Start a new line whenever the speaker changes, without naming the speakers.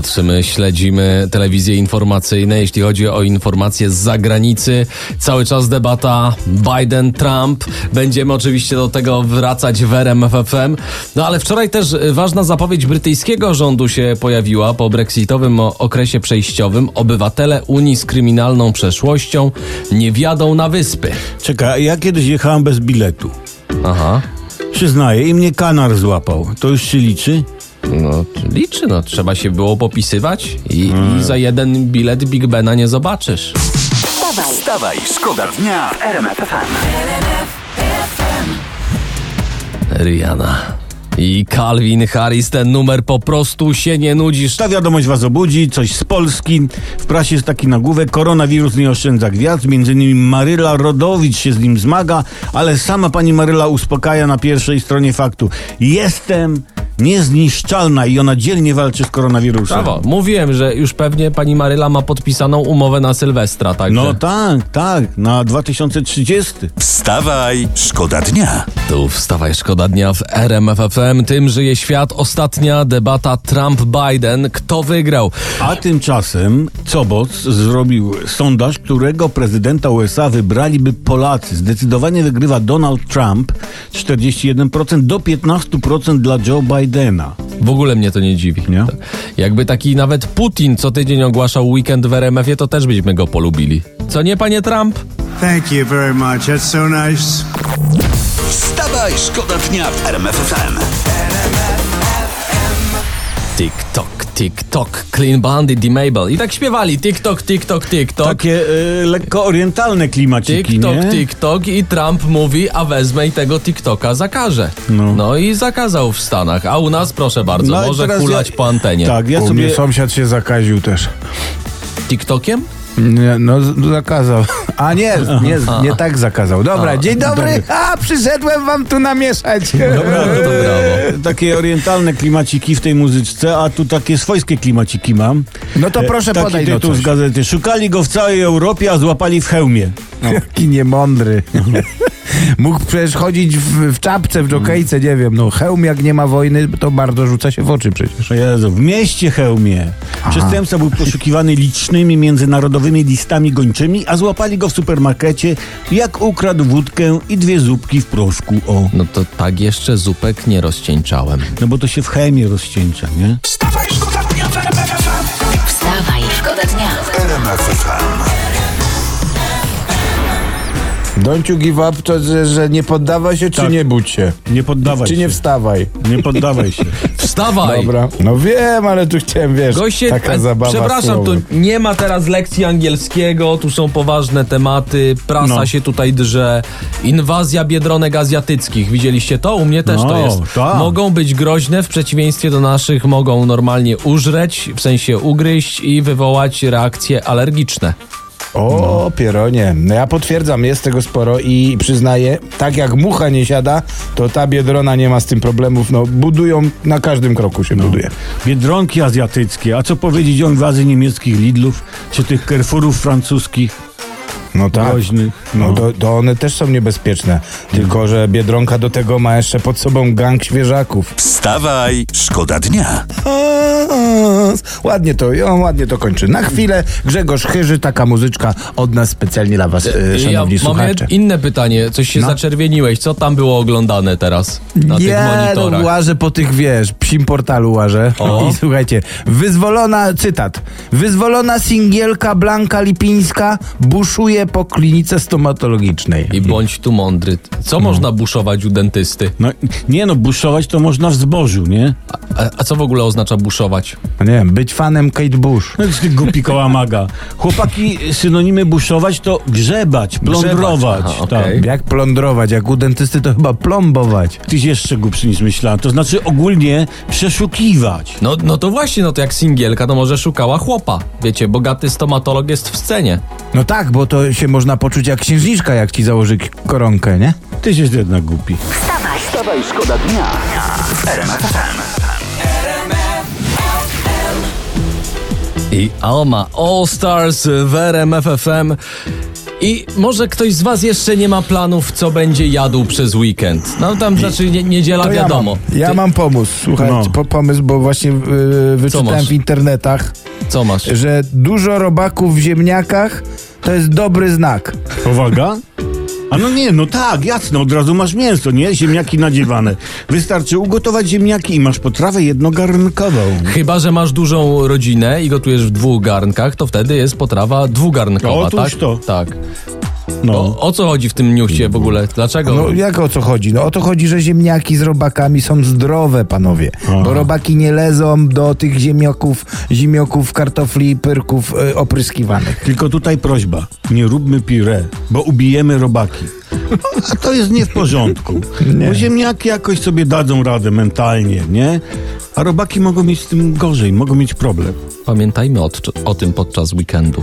Patrzymy, śledzimy telewizje informacyjne. Jeśli chodzi o informacje z zagranicy, cały czas debata Biden-Trump. Będziemy oczywiście do tego wracać w RMFFM. No ale wczoraj też ważna zapowiedź brytyjskiego rządu się pojawiła po brexitowym okresie przejściowym. Obywatele Unii z kryminalną przeszłością nie wjadą na wyspy.
Czekaj, ja kiedyś jechałem bez biletu.
Aha.
Przyznaję, i mnie kanar złapał. To już się liczy?
No, liczy, no. Trzeba się było popisywać i, i za jeden bilet Big Bena nie zobaczysz.
Wstawaj,
Wstawaj, szkoda dnia w RMF FM.
Rihanna. I Calvin Harris, ten numer po prostu się nie nudzisz.
Ta wiadomość was obudzi, coś z Polski. W prasie jest taki nagłówek, koronawirus nie oszczędza gwiazd, między innymi Maryla Rodowicz się z nim zmaga, ale sama pani Maryla uspokaja na pierwszej stronie faktu. Jestem niezniszczalna i ona dzielnie walczy z koronawirusem.
Brawo. Mówiłem, że już pewnie pani Maryla ma podpisaną umowę na Sylwestra, także
No tak, tak, na 2030.
Wstawaj, szkoda dnia.
Tu wstawaj szkoda dnia w RMFFM. Tym żyje świat. Ostatnia debata Trump-Biden. Kto wygrał?
A tymczasem Coboc zrobił sondaż, którego prezydenta USA wybraliby Polacy. Zdecydowanie wygrywa Donald Trump 41% do 15% dla Joe Bidena.
W ogóle mnie to nie dziwi.
Nie?
Jakby taki nawet Putin co tydzień ogłaszał weekend w RMF-ie, to też byśmy go polubili. Co nie, panie Trump?
Thank you very much. That's so nice.
Wstawaj, szkoda dnia w RMF FM.
TikTok, TikTok, Clean Bandit, The Mabel. I tak śpiewali TikTok, TikTok, TikTok.
Takie y, lekko orientalne klimaciki,
TikTok,
nie?
TikTok i Trump mówi, a wezmę i tego TikToka zakażę. No.
No.
i zakazał w Stanach, a u nas proszę bardzo,
No i
może
teraz
hulać
ja-
po antenie.
Tak, ja
U
sobie...
mnie sąsiad się zakaził też.
TikTokiem?
Nie, no zakazał. A nie, nie, nie tak zakazał. Dobra, dzień dobry. A, przyszedłem wam tu namieszać.
Dobra, to,
To brawo.
takie orientalne klimaciki w tej muzyczce, a tu takie swojskie klimaciki mam.
No to
E,
proszę
Taki
podaj no
tytuł
coś.
z gazety. Szukali go w całej Europie, a złapali w hełmie.
Jaki niemądry. Mógł przecież chodzić w, w czapce, w dżokejce, nie wiem. No hełm jak nie ma wojny, to bardzo rzuca się w oczy przecież.
O Jezu, w mieście Chełmie. Przestępca był poszukiwany licznymi międzynarodowymi listami gończymi, a złapali go w supermarkecie, jak ukradł wódkę i dwie zupki w proszku. O,
No to tak jeszcze zupek nie rozcieńczałem.
no bo to się w chemie rozcieńcza, nie?
Wstawaj, szkoda dnia w RMF FM.
wstawaj, szkoda dnia.
RMF FM.
Don't you give up, to że, że nie poddawaj się, czy
Tak.
nie budź się?
Nie poddawaj
Czy
się.
nie wstawaj?
Nie poddawaj się.
Wstawaj!
Dobra. No wiem, ale tu chciałem, wiesz,
Goście,
taka zabawa
przepraszam, tu
słowem.
nie ma teraz lekcji angielskiego, tu są poważne tematy, prasa
No.
się tutaj drze, inwazja biedronek azjatyckich, widzieliście to? U mnie też to
No,
jest.
tak.
Mogą być groźne, w przeciwieństwie do naszych mogą normalnie użreć, w sensie ugryźć i wywołać reakcje alergiczne.
O, pieronie. No ja potwierdzam, jest tego sporo i przyznaję, tak jak mucha nie siada, to ta biedrona nie ma z tym problemów. No, budują, na każdym kroku się buduje.
Biedronki azjatyckie, a co powiedzieć o inwazji niemieckich Lidlów, czy tych Carrefourów francuskich
No tak.
groźnych?
No to, to one też są niebezpieczne. Tylko, że Biedronka do tego ma jeszcze pod sobą gang świeżaków.
Wstawaj, szkoda dnia.
Ładnie to, ją ładnie to kończy. Na chwilę Grzegorz Chyży, taka muzyczka od nas specjalnie dla was, e, szanowni
ja mam
słuchacze.
inne pytanie, coś się
No.
zaczerwieniłeś, co tam było oglądane teraz na tych
Nie, no
monitorach?
łażę po tych, wiesz, psim portalu łażę.
O.
I słuchajcie, wyzwolona, cytat, wyzwolona singielka Blanka Lipińska buszuje po klinice stomatologicznej.
I bądź tu mądry. Co można buszować u dentysty?
No, nie no, buszować to można w zbożu, nie?
A, a co w ogóle oznacza buszować?
No Nie wiem, być fanem Kate Bush.
No ty głupi kołamaga. Chłopaki, synonimy buszować to grzebać, plądrować.
Aha,
tak.
okej.
Jak plądrować, jak u dentysty to chyba plombować.
Tyś jeszcze głupszy niż myślałem. To znaczy ogólnie przeszukiwać.
No, no to właśnie, no to jak singielka, to może szukała chłopa. Wiecie, bogaty stomatolog jest w scenie.
No tak, bo to się można poczuć jak księżniczka, jak ci założy koronkę, nie?
Tyś jest jednak głupi.
Wstawaj,
Wstawaj, szkoda dnia w
i Alma All Stars w RMF FM. I może ktoś z was jeszcze nie ma planów, co będzie jadł przez weekend. No tam znaczy nie, niedziela
To ja
wiadomo.
mam, ja
Ty-
mam pomysł, słuchaj,
No.
po, pomysł, bo właśnie yy, wyczytałem w internetach,
Co masz?
że dużo robaków w ziemniakach to jest dobry znak.
Powaga? A no nie, no tak, jasne, od razu masz mięso, nie? Ziemniaki nadziewane. Wystarczy ugotować ziemniaki i masz potrawę jednogarnkową.
Chyba, że masz dużą rodzinę i gotujesz w dwóch garnkach, to wtedy jest potrawa dwugarnkowa,
Otóż
tak?
to.
Tak.
No.
O, o co chodzi w tym newsie w ogóle? Dlaczego?
No jak o co chodzi? No o to chodzi, że ziemniaki z robakami są zdrowe, panowie. Bo robaki nie lezą do tych ziemniaków, zimioków, kartofli, pyrków y, opryskiwanych.
Tylko tutaj prośba, nie róbmy pire, bo ubijemy robaki. A to jest nie w porządku. Bo ziemniaki jakoś sobie dadzą radę mentalnie, nie? A robaki mogą mieć z tym gorzej, mogą mieć problem.
Pamiętajmy o, o tym podczas weekendu.